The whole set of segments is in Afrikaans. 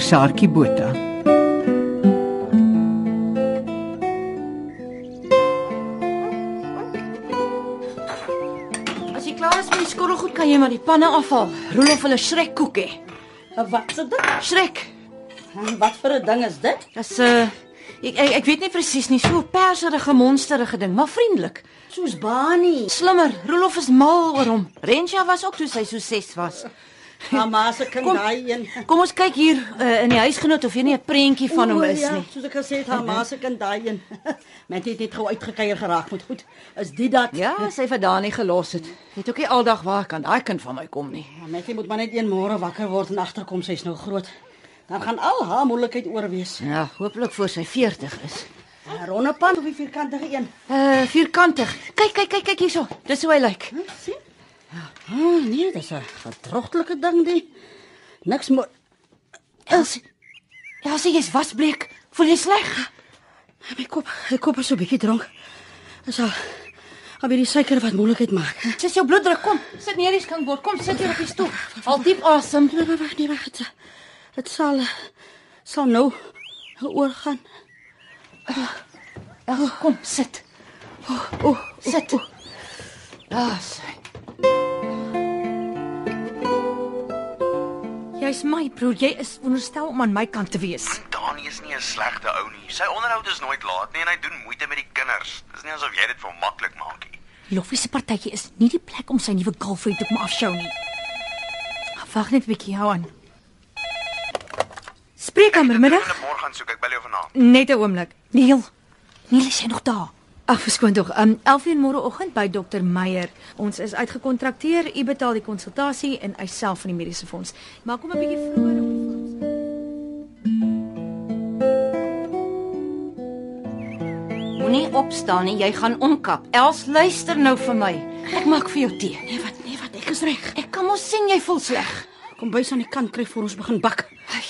deur Saartjie Botha. As jy klaar is met die skottelgoed, kan jy maar die panne afhaal. Rolof hulle Shrek koek hê. Wat se dit? Shrek. En Wat vir 'n ding is dit? Dis 'n uh, ek, ek ek weet nie presies nie, so 'n perserige monsterige ding, maar vriendelik. Soos Bani. Slimmer. Rolof is mal oor hom. Rensha was ook toe sy so 6 was. Mamma se kind Kom. daai een. Kom ons kyk hier uh, in die huisgenoot of jy nie 'n prentjie van hom O, is ja, nie. Soos ek gesê het, haar ma se kind daai een. Met het net gou uitgekeier geraak met goed. Is dit dat? Ja, sy het daar nie gelos het. Het ook nie aldag waar kan daai kind van my kom nie. Ja, Mattie moet maar net een môre wakker word en agterkom sy's nou groot. Dan gaan al haar moeilikheid oorwees. Ja, hopelik voor sy 40 is. 'n Ronde pan of die vierkantige een? Uh vierkantig. Kyk, kyk, kyk, kyk hierso. Dis hoe hy lyk. Hm, sien? Oh, nee, dis 'n gedrogtelike ding die. Niks mo Elsie. Ja, sê jy's wasbleek. Voel jy sleg? My kop, my kop is so 'n bietjie dronk. Dis al al weer die suiker wat moeilikheid maak. Dis jou bloeddruk. Kom, sit neer die skinkbord. Kom, sit hier op die stoel. Haal diep asem. Nee, wag, nee, wag. Dit, dit sal sal nou oorgaan. Elsie, kom, sit. O, oh, Sit. Ah, sy. Jy's my broer. Jy is onderstel om aan my kant te wees. Dani is nie 'n slegte ou nie. Sy onderhoud is nooit laat nie en hy doen moeite met die kinders. Dis nie asof jy dit vir maklik maak nie. Loffie se partytjie is nie die plek om sy nuwe girlfriend te kom afshow nie. Wag net 'n bietjie, hou aan. Spreekkamer middag. Ek môre gaan soek, ek bel jou vanaand. Net 'n oomblik. Neil, Neil is jy nog daar? Ag, verskoon tog. Um 11:00 môreoggend by dokter Meyer. Ons is uitgekontrakteer. U betaal die konsultasie en hy self van die mediese fonds. Maar kom 'n bietjie vroeër ons. Moenie opstaan nie, jy gaan omkap. Els, luister nou vir my. Ek maak vir jou tee. nee wat, nee wat, ek is reg. Ek kan mos sien jy voel sleg. Kom bys aan die kant kry voor ons begin bak. Ai,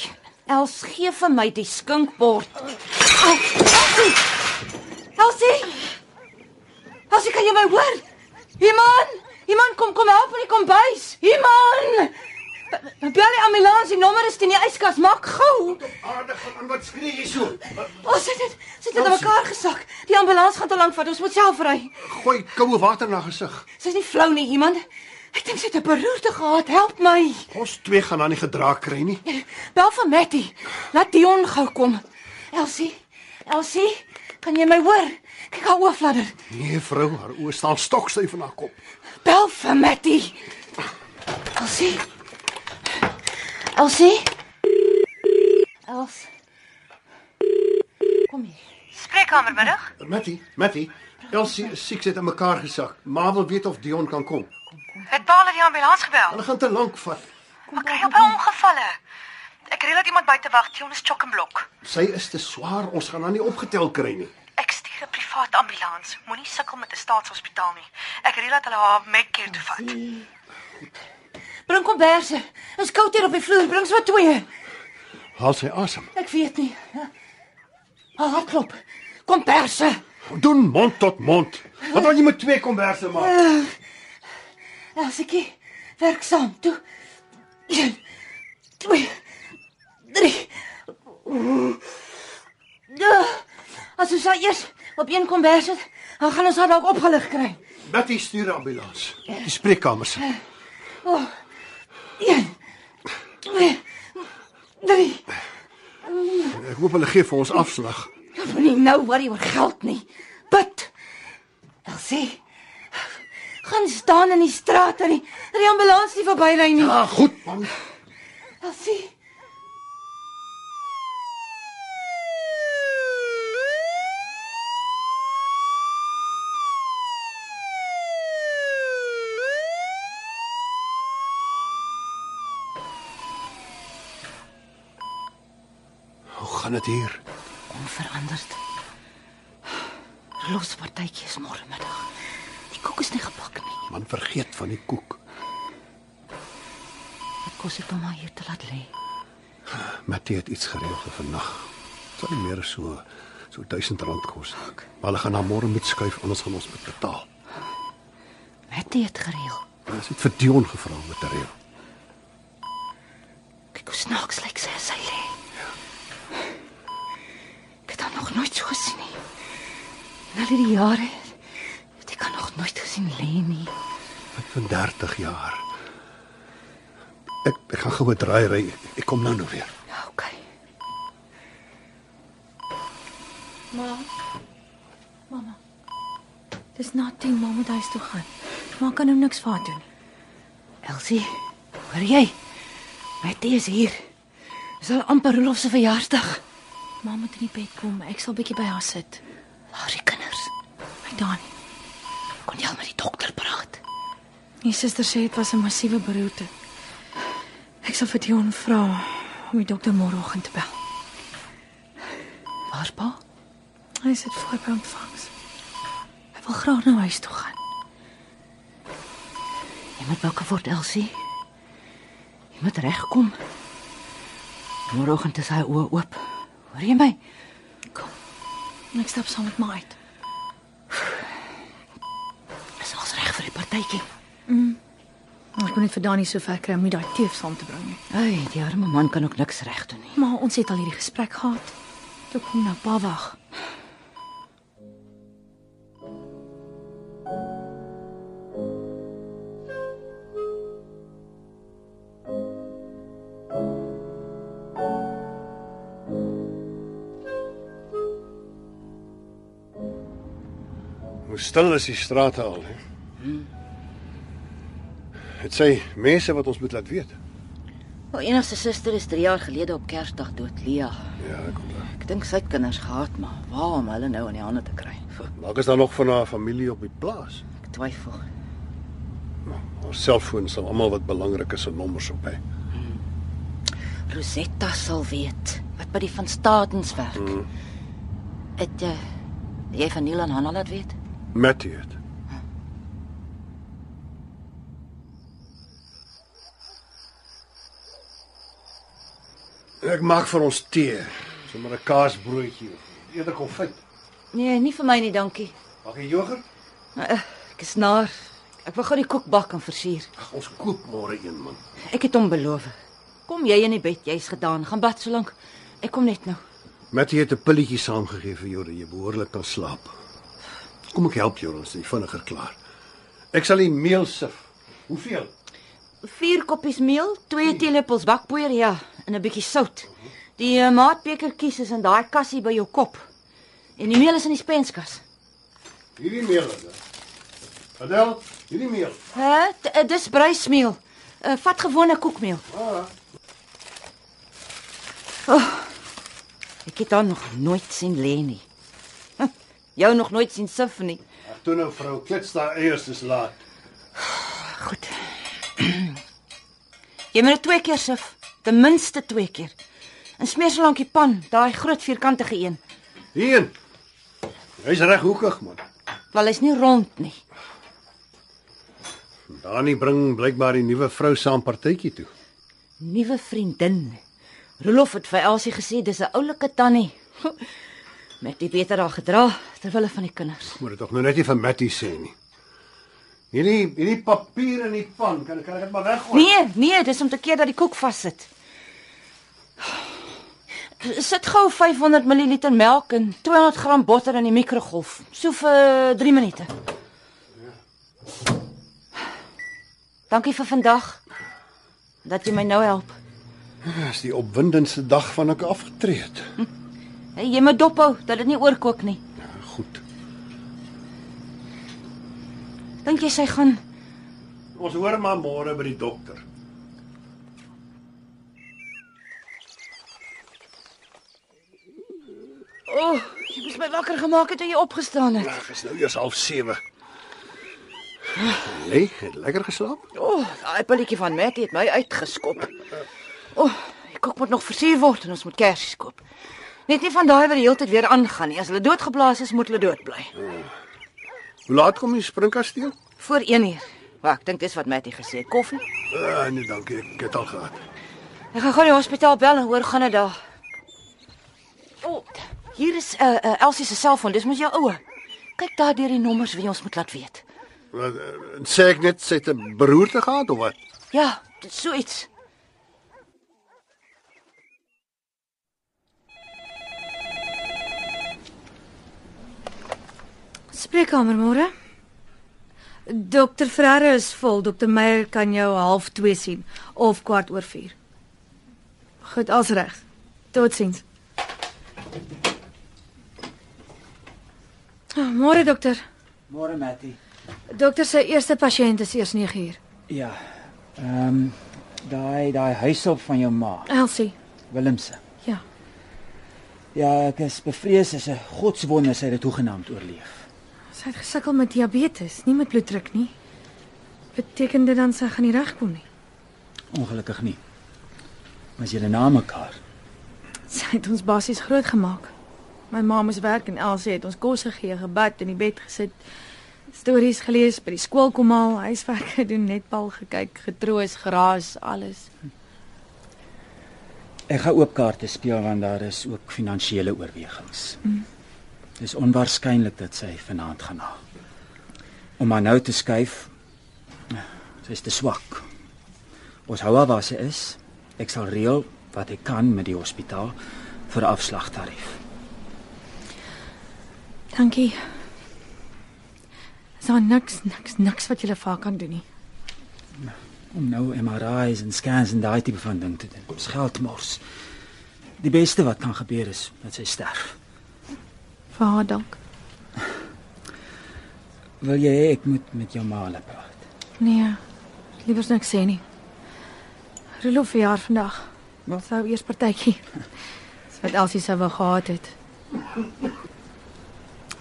Els, gee vir my die skinkbord. Au, Elsie! Elsie! Elsie, kan jy my hoor? Iman! Iman, kom kom help in die kombuis. Iman! Bel die ambulans, die nommer is in die yskas. Maak gou. Aardig van wat skree jy so? Ons sit dit sit dit aan mekaar gesak. Die ambulans gaan te lank vat. Ons moet self ry. Gooi koue water na gesig. Sy's nie flou nie, iemand. Ek dink sy het 'n beroerte gehad. Help my. Ons twee gaan dan nie gedra kry nie. Bel vir Matty. Laat Dion gou kom. Elsie, Elsie, kan jy my hoor? Kyk haar oë fladder. Nee, vrou, haar oë staan stokstyf in haar kop. Bel vir Matty. Elsie. Elsie? Els. Kom hier. Spreekkamer middag. Matty, Matty, Elsie is siek sit in mekaar gesak. Ma wil weet of Dion kan kom. Het Paul die ambulans gebel? Hulle gaan te lank vat. Maar kry op 'n ongevalle. Ek reël dat iemand buite wag. Dion is chock en blok. Sy is te swaar, ons gaan haar nie opgetel kry nie. Ek stuur 'n private ambulans. Moenie sukkel met 'n staatshospitaal nie. Ek reël dat hulle haar Medcare toe vat. Bring komberse. Is koud hier op die vloer. Bring so twee. Haal sy asem. Ek weet nie. Haar hart klop. Komberse. Doen mond tot mond. Wat wil jy met twee komberse maak? Elsiekie, werk saam. Toe. Een, twee, drie. Ja. As ons nou eers op een kombers sit, dan gaan ons haar dalk opgelig kry. Matty stuur 'n ambulans. Die spreekkamer se. Een, twee, drie. Ek hoop hulle gee vir ons afslag. Ek wil nie nou worry oor geld nie. Bid. Elsie. Gaan staan in die straat dat die, dat die ambulans nie verbyry nie. Ja, goed man. Elsie. Hoe gaan dit hier? Onveranderd. Los partytjie is môre middag. Die koek is nie gebak nie. Man vergeet van die koek. Wat kos dit om haar hier te laat lê? Matty het iets gereël vir. Dit sal nie meer so so 1000 rand kos. Maar hulle gaan na môre moet skuif anders gaan ons moet betaal. Matty het gereël. Ons het vir Dion gevra om te reël. Kyk hoe snaaks lyk sy as sy lê. Hierdie jare het ek haar nog nooit gesien lê nie. Wat van 30 jaar. Ek ek gaan gou 'n draai ry. Ek kom nou nou weer. Ja, okay. Ma. Mamma. Dis na 10, ma moet huis toe gaan. Ma kan nou niks vir haar doen. Elsie, hoor jy? Mattie is hier. Dis al amper Rolof se verjaarsdag. Ma moet in die bed kom. Ek sal bietjie by haar sit. Waar die My Dani. Kon jy al met die dokter praat? Die suster sê dit was 'n massiewe beroerte. Ek sal vir Dion vra om die dokter môreoggend te bel. Waar's pa? Hy sit voor by ontvangs. Hy wil graag na huis toe gaan. Jy moet wakker word, Elsie. Jy moet regkom. Môreoggend is hy oë oop. Hoor jy my? En ek stap saam met my uit. Is ons reg vir die partytjie? Ek kon net vir Dani so ver kry om nie daai teef saam te bring nie. Ai, die arme man kan ook niks reg doen nie. Maar ons het al hierdie gesprek gehad. Toe kom nou pa wag. Hoe stil is die strate al, hè? Dit sê mense wat ons moet laat weet. Haar enigste suster is 3 jaar gelede op Kersdag dood, Lia. Ja, ek onthou. Ek dink sy het kinders gehad, maar waar om hulle nou in die hande te kry? Maak is daar nog van haar familie op die plaas. Ek twyfel. Haar selfoon sal almal wat belangrik is se nommers op hê. Rosetta sal weet wat by die van Statens werk. Mm. Het uh, jy van Neil en Hanna laat weet? Mattie het. Ek maak vir ons tee, sommer 'n kaasbroodjie. Eerder konfyt. Nee, nie vir my nie, dankie. Mag jy jogurt? Uh, ek is naar. Ek wil gou die koek bak en versier. Ag, ons koop môre een man. Ek het hom beloof. Kom jy in die bed, jy's gedaan. Gaan bad solank. Ek kom net nou. Mattie het 'n pilletjie saamgegee vir jou dat jy behoorlik kan slaap. Kom ek help jou, ons is vinniger klaar. Ek sal die meel sif. Hoeveel? 4 koppies meel, 2 teelepels bakpoeier, ja, en 'n bietjie sout. Die uh, maatbekertjies is in daai kassie by jou kop. En die meel is in die spenskas. Hierdie meel is dit. Adel, hierdie meel. Hæ? Uh, Dis bruismeel. Uh, vat gewone koekmeel. Ah, Ek het haar nog nooit sien lê nie. Huh, Jou nog nooit sien sif nie. ag toe nou vrou, klits daar eers is laat. Goed. Jy moet dit twee keer sif, ten minste twee keer. En smeer so lank die pan, daai groot vierkantige een. Hierheen. Hy's reg hoekig man. Wel hy's nie rond nie. Dani bring blykbaar die nuwe vrou saam partytjie toe. Nuwe vriendin. Rolof het vir Elsie gesê dis 'n oulike tannie. Met die beter daar gedra terwyl van die kinders. Moet dit tog nou net nie vir Mattie sê nie. Hierdie hierdie papier in die pan, kan kan ek dit maar weggooi? Nee, nee, dis om te keer dat die koek vassit. Sit gou 500 ml melk en 200 gram botter in die mikrogolf. So vir 3 minute. Dankie vir vandag. Dat jy my nou help. Dis die opwindendste dag van ek afgetree het. Hey, jy moet dophou dat dit nie oorkook nie. Ja, goed. Dink jy sy gaan Ons hoor maar môre by die dokter. O, oh, jy moes my wakker gemaak het toe jy opgestaan het. Ag, is nou eers half 7. Lê, het lekker geslaap? O, oh, daai pilletjie van Mattie het my uitgeskop. O, oh, die kook moet nog versier word en ons moet kersies koop. Net nie van daai wat die hele tyd weer aangaan nie. As hulle doodgeblaas is, moet hulle dood bly. Hoe laat kom die springkasteel? Voor 1 uur. Wag, ek dink dis wat Mattie gesê het. Koffie. Uh, nee, dankie. Ek het al gehad. Ek gaan gou die hospitaal bel en hoor gaan dit daar. O, oh, hier is 'n uh, uh, Elsie se selfoon. Dis mos jou oue. Kyk daar deur die nommers wie ons moet laat weet. Wat uh, sê ek net sy het 'n beroerte gehad of wat? Ja, dit so iets. Spreekkamer môre. Dokter Ferreira is vol. Dokter Meyer kan jou half 2 sien of kwart oor 4. Goed, als reg. Totsiens. Oh, môre dokter. Môre Mattie. Dokter se eerste pasiënt is eers 9 uur. Ja. Ehm um, daai daai huishulp van jou ma, Elsie. Willemse. Ja. Ja, ek is bevrees as 'n godswonder sy dit hoegenaamd oorleef. Sy het gesukkel met diabetes, nie met bloeddruk nie. Beteken dit dan sy gaan nie regkom nie? Ongelukkig nie. Was julle na mekaar? Sy het ons basies groot gemaak. My ma moes werk en Elsie het ons kos gegee, gebad in die bed gesit, stories gelees, by die skool kom al, huiswerk gedoen, netbal gekyk, getroos, geraas, alles. Ek gaan oop kaarte speel want daar is ook finansiële oorwegings. Mm. Dis onwaarskynlik dat sy vanaand gaan na. Om haar nou te skuif. Sy is te swak. Ons hou haar waar sy is. Ek sal reël wat ek kan met die hospitaal vir afslagtarief. Dankie. Is daar niks niks niks wat jy vir haar kan doen nie. Om nou MRI's en scans en daai tipe van ding te doen. Ons geld mors. Die beste wat kan gebeur is dat sy sterf. Vir haar dalk. Wil jy hê ek moet met jou ma hulle praat? Nee. Liewers niks sê nie. Rolof verjaar vandag. Wat sou eers partytjie? Wat Elsie sou wou gehad het.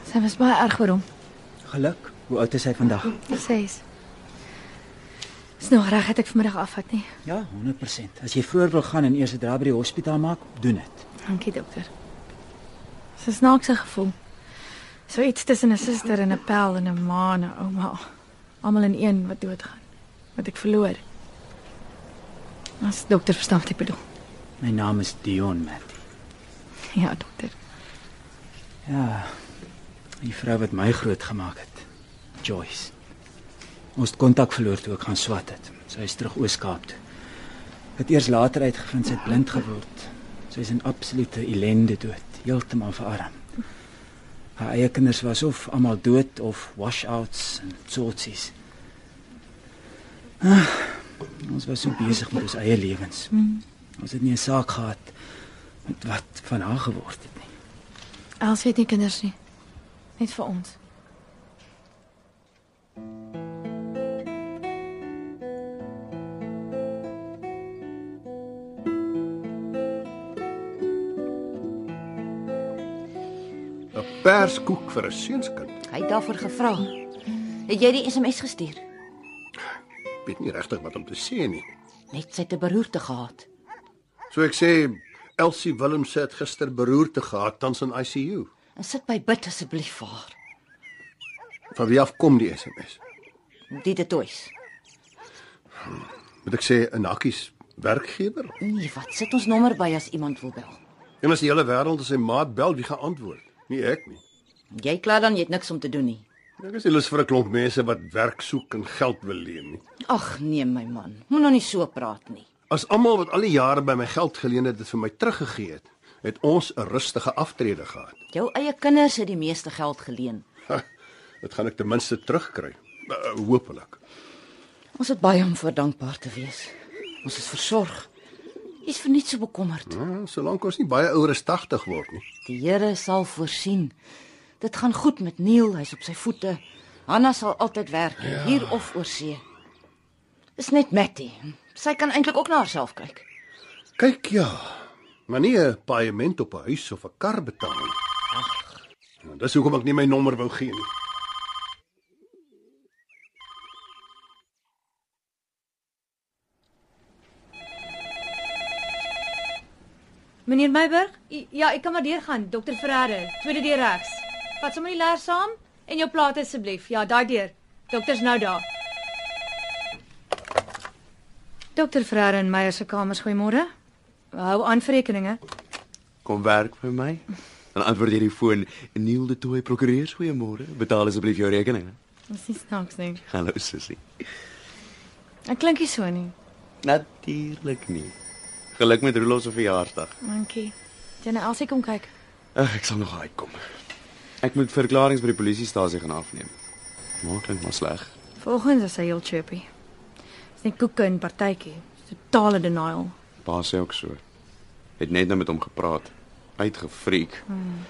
Sy was baie erg oor hom. Geluk. Hoe oud is hy vandag? Ses. Dis nog reg het ek vanmiddag afvat nie. Ja, 100%. As jy vroeër wil gaan en eers 'n draai by die hospitaal maak, doen dit. Dankie dokter. Dis 'n snaakse gevoel. So iets tussen 'n suster en 'n pel en 'n ma en 'n ouma. Almal in een wat doodgaan. Wat ek verloor. As dokter verstaan wat ek bedoel. My naam is Dion Mattie. Ja, dokter. Ja. Die vrou wat my grootgemaak het. Joyce. Ons het kontak verloor toe ek gaan swat het. Sy is terug Oos-Kaap toe. Het eers later uitgevind sy het blind geword. Sy is in absolute ellende dood, heeltemal verarm. Haar eie kinders was of almal dood of washouts en sortsies. Ah, ons was so besig met ons eie lewens. Hmm. Ons het nie 'n saak gehad met wat van haar geword het nie. Elsie het nie kinders nie. Net vir ons.'n Perskoek vir 'n seunskind. Hy het daarvoor gevra. Het jy die SMS gestuur? Ek weet nie regtig wat om te sê nie. Net sy het 'n beroerte gehad. So ek sê Elsie Willems het gister beroerte gehad tans in ICU. En sit by bid asseblief vir haar. Van wie af kom die SMS? Die de toys. Moet ek sê 'n hakkies werkgewer? Nee, wat sit ons nommer by as iemand wil bel? En as die hele wêreld as sy maat bel, wie gaan antwoord? Nie ek nie. Jy klaar dan jy het niks om te doen nie. Ek is lus vir 'n klomp mense wat werk soek en geld wil leen nie. Ag nee my man, moet nou nie so praat nie. As almal wat al die jare by my geld geleen het, dit vir my teruggegee het, het ons 'n rustige aftrede gehad. Jou eie kinders het die meeste geld geleen. Ha, dit gaan ek ten minste terugkry. Uh, Hoopelik. Ons het baie om voor dankbaar te wees. Ons is versorg. Jy's vir niks so bekommerd. Ja, solank ons nie baie ouer as 80 word nie. Die Here sal voorsien. Dit gaan goed met Neil, hy's op sy voete. Hanna sal altyd werk, ja. hier of oor see. Dis net Mattie. Sy kan eintlik ook na haarself kyk. Kyk ja. Maar nie 'n paaiement op 'n huis of 'n kar betaal nie. Ag. Nou, dis hoekom ek nie my nommer wou gee nie. Meneer Meiberg? I- Ja, ek kan maar deur gaan. Dokter Ferreira, tweede deur regs. Vat sommer die leer saam en jou plate asseblief. Ja, daai deur. Dokter's nou daar. Dokter Ferreira in Meyer se kamers, goeiemôre. Hou aan vir rekeninge. Kom werk vir my. Dan antwoord jy die foon. Neil de Tooi prokureur, goeiemôre. Betaal asseblief jou rekeninge. Dis nie snaaks nie. Hallo sussie. Ek klink nie so nie. Natuurlik nie. Geluk met Roelof se verjaarsdag. Dankie. Jy nou Elsie kom kyk. Ag, ek sal nog uitkom. Ek moet verklaringe by die polisiestasie gaan afneem. Maar klink maar sleg. Volgens is hy heel chirpy. Dis net koeke en partytjie. Totale denial. Pa sê ook so. Het net nou met hom gepraat. Uitgefreek. Hmm.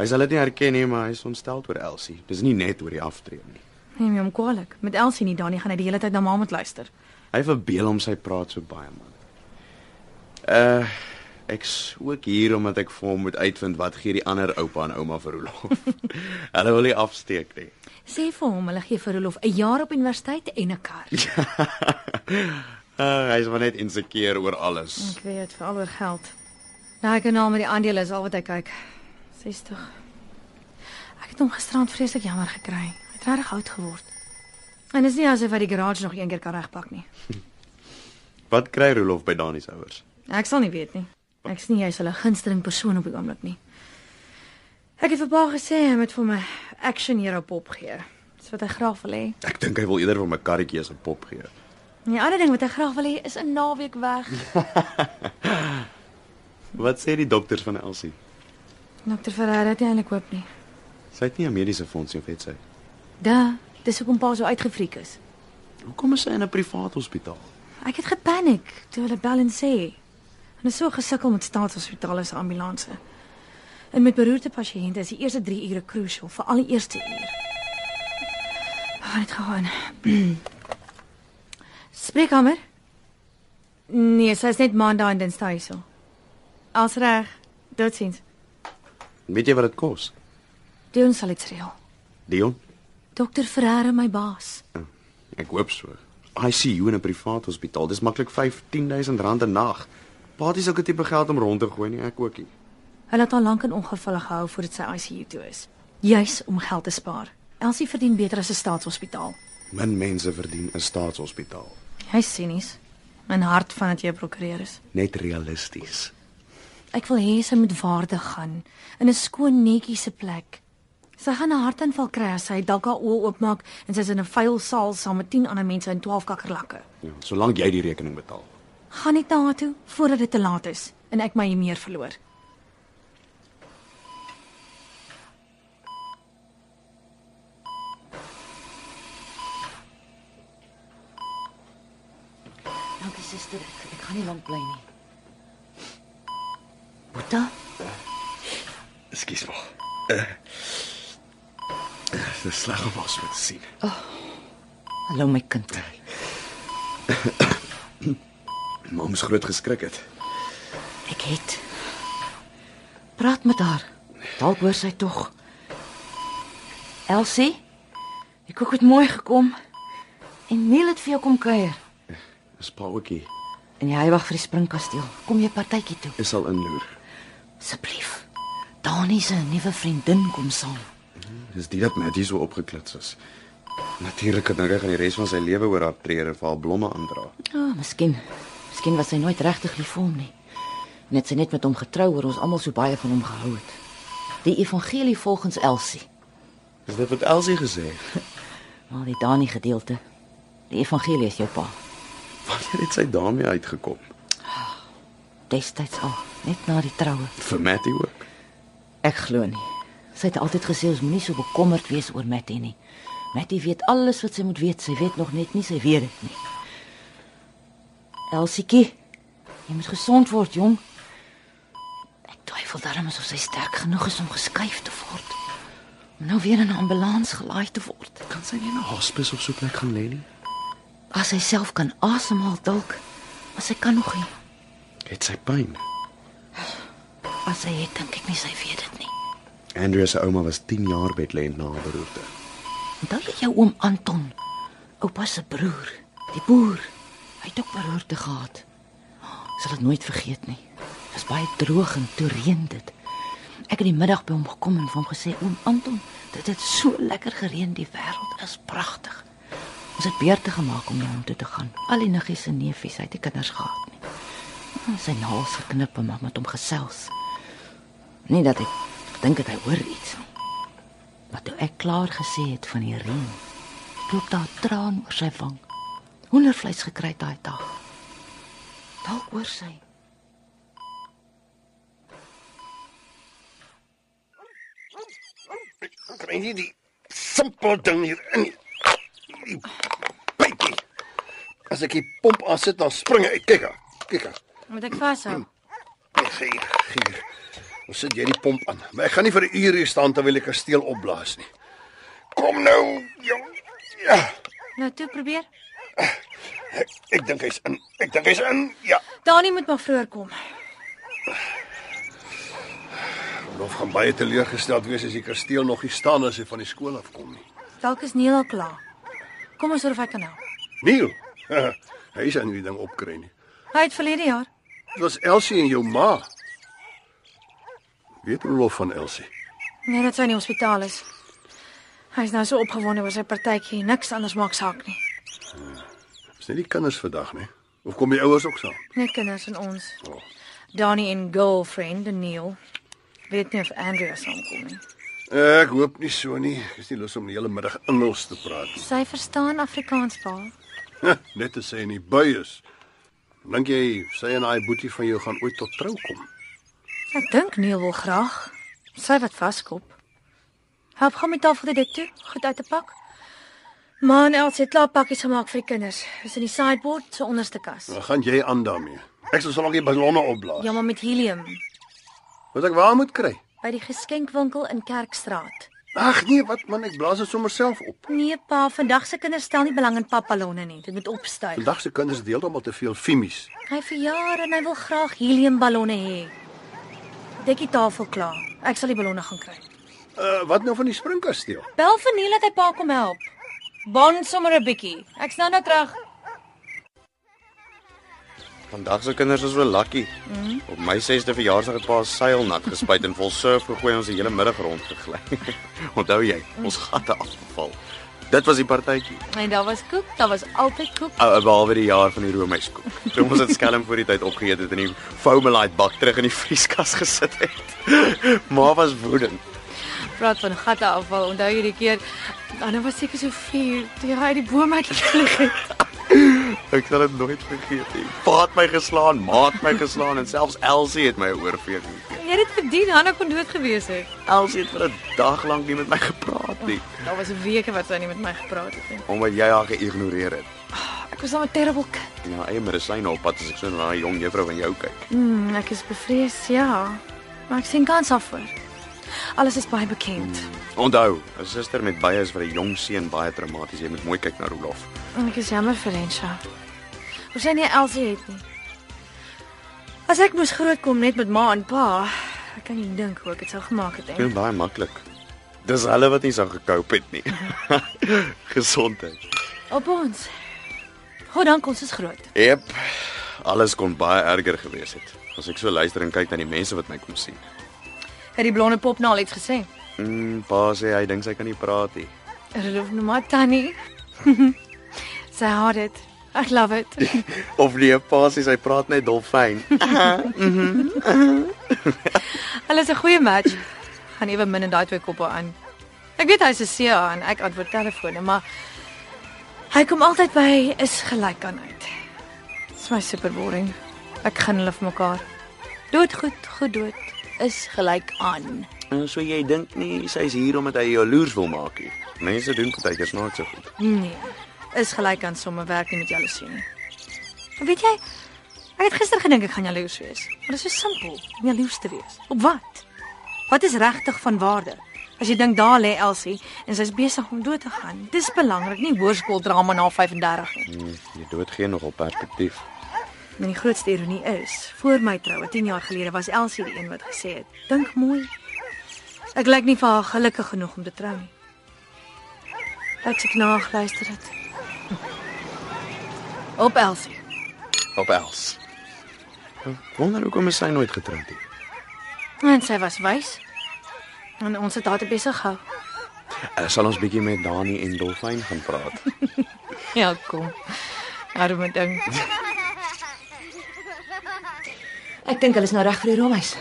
Hy sal dit nie herken nie, maar hy is ontstel oor Elsie. Dis nie net oor die aftrede nie. Neem hom kwaliek. Met Elsie nie dan nie gaan hy die hele tyd na ma moet luister. Hy verbeel hom sy praat so baie man. Uh ek's ook hier omdat ek vir hom moet uitvind wat gee die ander oupa en ouma vir Rolof. Hulle wil nie afsteek nie. Sê vir hom hulle gee vir Rolof 'n jaar op universiteit en 'n kar. Uh, hy is maar net insekeer oor alles. Ek weet vir al oor geld. Nou ek al met die aandele is al wat hy kyk. 60. Ek het hom gisterand vreeslik jammer gekry. Hy het regtig oud geword. En dis nie asof hy die garage nog een keer kan regpak nie. Wat kry Rolof by Dani se ouers? Ek sal nie weet nie. Ek sien jy's hulle gunsteling persoon op die oomblik nie. Ek het vir pa gesê hy moet vir my action hero pop gee. Dis wat hy graag wil hê. Ek dink hy wil eerder vir my karretjie as 'n pop gee. En die ander ding wat hy graag wil hê is 'n naweek weg. Wat sê die dokters van Elsie? Dokter Ferreira het eintlik hoop nie. Sy het nie 'n mediese fonds of het sy? Da, dis hoekom pa so uitgefriek is. Hoekom is sy in 'n privaat hospitaal? Ek het gepaniek toe hulle bel en sê. En is so gesukkel met staatshospitale se ambulanse. En met beroerte pasiënte is die eerste 3 ure crucial, veral die eerste uur. Waar het gaan? Spreekkamer? Nee, sy is net maandag en dinsdag hierso. Als reg. Totsiens. Weet jy wat dit kos? Dion sal dit reël. Dion? Dokter Ferreira my baas. Ek hoop so. ICU in 'n privaat hospitaal, dis maklik 5 10000 rand 'n nag. Patie sulke tipe geld om rond te gooi nie, ek ookie. Hulle het al lank in ongevalle gehou voordat sy ICU toe is. Juis om geld te spaar. Elsie verdien beter as 'n staatshospitaal. Min mense verdien 'n staatshospitaal. Hy's sinies. In hart van dit jy prokureur is. Net realisties. Ek wil hê sy moet waardig gaan in 'n skoon netjiese plek. Sy gaan 'n hartaanval kry as sy dalk haar oë oopmaak en sy's in 'n vuil saal saam met 10 ander mense en 12 kakkerlakke. Ja, solank jy die rekening betaal. Gaan net na haar toe voordat dit te laat is en ek my meer verloor. Dankie suster, ek, ek gaan nie lank bly nie. Boeta, Ekskuus maar. Uh, dis sleg om ons te sien. hallo my kind. Mom's groot geskrik het. Ek het praat met haar. Dalk hoor sy tog. Elsie, die koek het mooi gekom. En Neil het vir jou kom kuier. Dis pa ookie. En jy wag vir die springkasteel. Kom jy partytjie toe Is al inloer. asseblief. Dani se nuwe vriendin kom saam. Dis dit dat Mattie so opgeklits is. Natuurlik het hy gaan die res van sy lewe oor haar tree en vir haar blomme aandra. Ja, oh, miskien. Miskien was sy nooit regtig lief vir hom nie. Net sy net met hom getrou oor ons almal so baie van hom gehou het. Die evangelie volgens Elsie. Is dit wat Elsie gesê het? Maar die Dani gedeelte. Die evangelie is jou pa. Wanneer het sy daarmee uitgekom? Destyds al, net na die troue. Vir Mattie ook. Ek glo nie. Sy het altyd gesê ons moenie so bekommerd wees oor Mattie nie. Mattie weet alles wat sy moet weet. Sy weet nog net nie sy weet dit nie. Elsiekie, jy moet gesond word, jong. Ek twyfel darm of sy sterk genoeg is om geskuif te word. Om nou weer in 'n ambulans gelaai te word. Kan sy nie in 'n hospis of so plek gaan lê nie? As sy self kan asemhaal dalk, maar sy kan nog nie. Het sy pyn? As sy het, dink ek nie sy weet dit nie. Andrea se ouma was 10 jaar bedlend na haar beroerte. Onthou jy jou oom Anton? Oupa se broer, die boer. Hy het ook beroerte gehad. Sal dit nooit vergeet nie. Dit was baie droog en toe reën dit. Ek het die middag by hom gekom en vir hom gesê: "Oom Anton, dit het so lekker gereën, die wêreld is pragtig." Ons het beurte gemaak om na hom toe te gaan. Al die niggies en neefies, hy het nie kinders gehad nie. Sy naels geknip en maar met hom gesels. Nie dat ek gedink het hy hoor iets nie. Maar toe ek klaar gesê het van die reën, loop daar 'n traan oor sy wang. Hoendervleis gekry daai dag. Dalk oor sy. my nie die simpel ding hier in. Die pypie. As ek die pomp aansit dan spring hy. Kyk haar. Kyk haar. Moet ek vashou? Hier, hier. Ons sit jy die pomp aan. Maar ek gaan nie vir 'n uur hier staan terwyl ek 'n steel opblaas nie. Kom nou, jong. Ja. Nou toe probeer. Ek, ek dink hy's in. Ek dink hy's in. Ja. Dani moet maar vroeër kom. Of gaan baie teleurgesteld wees as die kasteel nog nie staan as hy van die skool afkom nie. Dalk is Neil al klaar. Kom ons hoor of hy kan help. Neil. hy is aan die ding opkry nie. Hy het verlede jaar. Dit was Elsie en jou ma. Weet Rolof van Elsie? Nee, dat sy in die hospitaal is. Hy is nou so opgewonde oor sy partytjie, niks anders maak saak nie. Is nie die kinders vandag nie. Of kom die ouers ook saam? Net kinders en ons. Oh. Dani en girlfriend en Neil. Weet nie of Andrea saamkom nie. Ek hoop nie so nie. Ek is nie lus om die hele middag Engels te praat nie. Sy verstaan Afrikaans pa. Net te sê in die bui is. Dink jy sy en daai boetie van jou gaan ooit tot trou kom? Ek dink Neil wil graag. Sy wat vaskop. Help gaan met tafeldek toe, goed uit te pak. Ma en Els het klaar pakkies gemaak vir die kinders. Is in die sideboard se onderste kas. Dan gaan jy aan daarmee. Ek sal so lank die ballonne opblaas. Ja, maar met helium Wat ek waar moet kry? by die geskenkwinkel in Kerkstraat. Ag nee, wat man, ek blaas dit sommer self op. Nee pa, vandag se kinders stel nie belang in papballonne nie. Dit moet opstyg. Vandag se kinders deel almal te veel fimies. Hy verjaar en hy wil graag heliumballonne hê. Dek die tafel klaar. Ek sal die ballonne gaan kry. Uh wat nou van die springkasteel? Bel vir Neil dat hy pa kom help. Bond sommer 'n bietjie. Ek's nou nou terug. Vandag se kinders is wel lucky. Mm -hmm. Op my 6de verjaarsdag het pa seil nat gespuit en vol surf gegooi ons die hele middag rond gegly. Onthou jy, ons gatte afgeval. Dit was die partytjie. En daar was koek, daar was altyd koek. Ou behalwe die jaar van die roomyskoek. Toe ons dit skelm voor die tyd opgeëet het en die Foamelight bak terug in die vrieskas gesit het. Ma was woedend. Praat van gatte afval. Onthou jy die keer dan was seker so 4 toe jy uit die boom uit gevlieg het. Ek sal dit nooit vergeet nie. Pa het my geslaan, ma het my geslaan en selfs Elsie het my oorveel gegee. Jy het dit verdien, Hanna kon dood gewees het. Elsie het vir 'n dag lank nie met my gepraat nie, Daar was weke wat sy nie met my gepraat het nie. omdat jy haar geïgnoreer het. Ek was dan 'n terrible kind. Ja, eie medisyne op pad as ek so na daai jong juffrou van jou kyk. Mm, ek is bevrees, ja. Maar ek sien kans af voor. Alles is baie bekend. Onthou, 'n suster met baie is vir 'n jong seun baie traumaties. Jy moet mooi kyk na Rolof. Ek is jammer vir Rensha. Hoe sy nie Elsie het nie. As ek moes grootkom net met ma en pa, ek kan nie dink hoe ek dit sou gemaak het nie. Dit is baie maklik. Dis hulle wat nie sou gekoop het nie. Gesondheid. Op ons. God dank ons is groot. Jep. Alles kon baie erger gewees het. As ek so luister en kyk na die mense wat my kom sien. Het die blonde pop nou al iets gesê? Mm, pa sê hy dink sy kan nie praat nie. Rolof nou maar tannie. sy haat dit. Ek love it. Of nee, pa sê sy praat net dolfyn. Hulle is 'n goeie match. Gaan ewe min in daai twee koppe aan. Ek weet hy's 'n CA en ek antwoord telefone, maar hy kom altyd by is gelyk aan uit. Dis my super boring. Ek gun hulle vir mekaar. Dood goed, goed dood is gelyk aan. En so jy dink nie sy's hier omdat hy jaloers wil maak nie. Mense doen partykeer snaaks so goed. Nee, is gelyk aan somme werk nie met jaloesie nie. En weet jy, ek het gister gedink ek gaan jaloers wees. Maar dit is so simpel om jaloers te wees. Op wat? Wat is regtig van waarde? As jy dink daar lê Elsie en sy's besig om dood te gaan. Dis belangrik, nie hoërskooldrama na 35 nie. Mm, jy dood gee nogal perspektief. En die grootste ironie is, voor my troue 10 jaar gelede was Elsie die een wat gesê het: "Dink mooi. Ek lyk nie vir haar gelukkig genoeg om te trou nie." Ek het knaag luister dit. Op Elsie. Op Els. Ek Wonder hoekom sy nooit getroud nie. En sy was wys. En ons het haar besig gehou. Uh, sal ons bietjie met Dani en Dolfyn gaan praat. Ja, kom. Arme ding. Ek dink hulle is nou reg vir die roomhuis.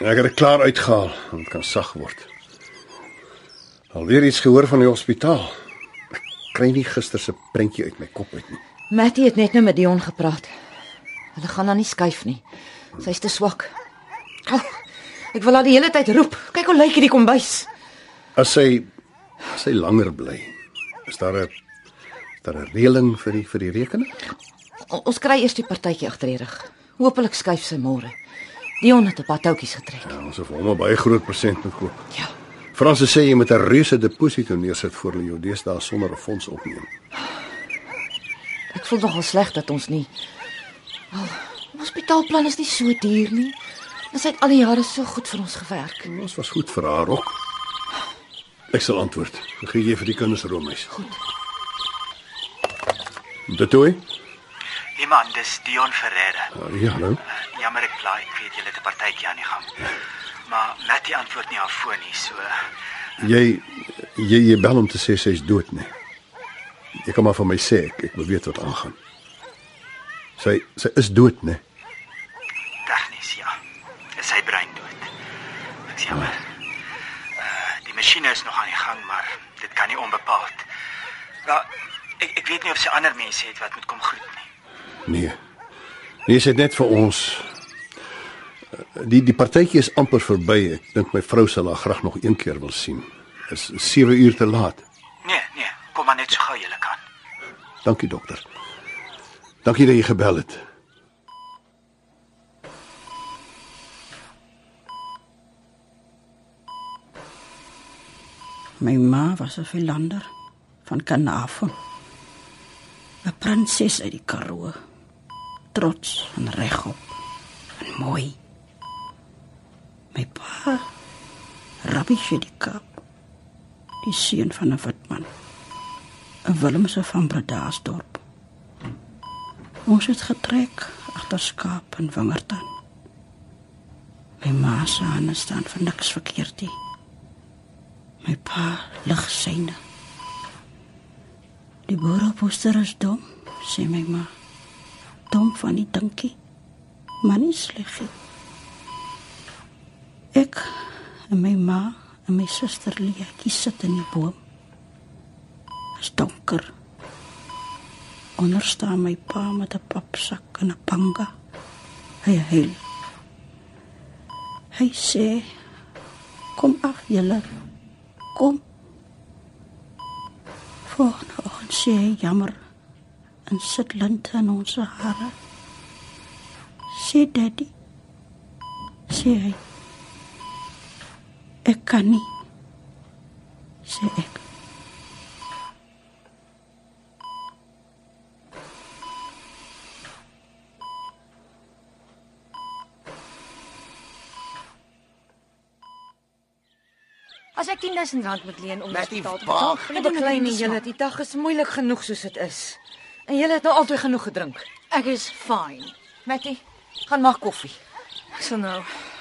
Ek het dit klaar uitgehaal. Dit kan sag word. Alweer iets gehoor van die hospitaal. Ek kry nie gister se prentjie uit my kop uit nie. Mattie het net nou met Dion gepraat. Hulle gaan haar nie skuif nie. Sy's te swak. Oh, ek wil haar die hele tyd roep. Kyk hoe lyk hierdie kombuis. As sy As hy langer bly, is daar 'n daar 'n reëling vir die vir die rekening? O, ons kry eers die partytjie agter die rug. Hoopelik skuif sy môre. Dion het 'n paar toutjies getrek. Ja, ons het vir hom 'n baie groot persent moet koop. Ja. Franse sê jy moet 'n reuse deposito neersit voor hulle jou deesdae sonder 'n fonds opneem. Ek voel nogal sleg dat ons nie Al, oh, hospitaalplan is nie so duur nie. Ons het al die jare so goed vir ons gewerk. Ons was goed vir haar ook. Ek sal antwoord. Ek gee jy vir die kinders roomys. Goed. Dit toe? Hey man, dis Dion Ferreira. Ja, hallo. Uh, jammer ek bly, ek weet julle het 'n partytjie aan die gang. Maar Mattie antwoord nie haar foon nie, so Jy jy jy bel hom te sê sy's dood, nee. Jy kan maar vir my sê ek, ek wil weet wat aangaan. Sy sy is dood, nee. tegnies ja. Is sy brein dood. Ek's jammer. Uh, die masjiene is nog aan die gang, maar dit kan nie onbepaald. Ja, ek ek weet nie of sy ander mense het wat moet kom groet nie. Nee. Nee, het net vir ons die die partytjie is amper verby. Ek dink my vrou sal haar graag nog een keer wil sien. Is 7 uur te laat. Nee, nee, kom maar net so gou jy kan. Dankie dokter. Dankie dat jy gebel het. My ma was 'n Philander van Kanafon. 'n Prinses uit die Karoo. Trots en regop en mooi. My pa, Rabbi Shedika, die seun van 'n wit man. 'n Willemse van Bredasdorp. Ons het getrek agter skaap en wingerdtuin. My ma se hande staan vir niks verkeerd nie. My pa lig syne. Die boereposter is dom, sê my ma. Dom van die dinkie, maar nie sleg nie. Ek en my ma en my suster Lietjie sit in die boom. Dit is donker. Onder staan my pa met 'n papsak en 'n panga. Hy huil. Hy sê: "Kom af, julle. Kom." Vanaand sê hy jammer en sit linte in ons hare. Sê daddy. Sê hy. Ek kan nie. Sê ek. As ek 10000 rand moet leen om Mattie, hospitaal te betaal, dan beklei nie julle die dag is moeilik genoeg soos dit is. En julle het nou altyd genoeg gedrink. Ek is fine. Mattie, gaan maak koffie. Ek sal nou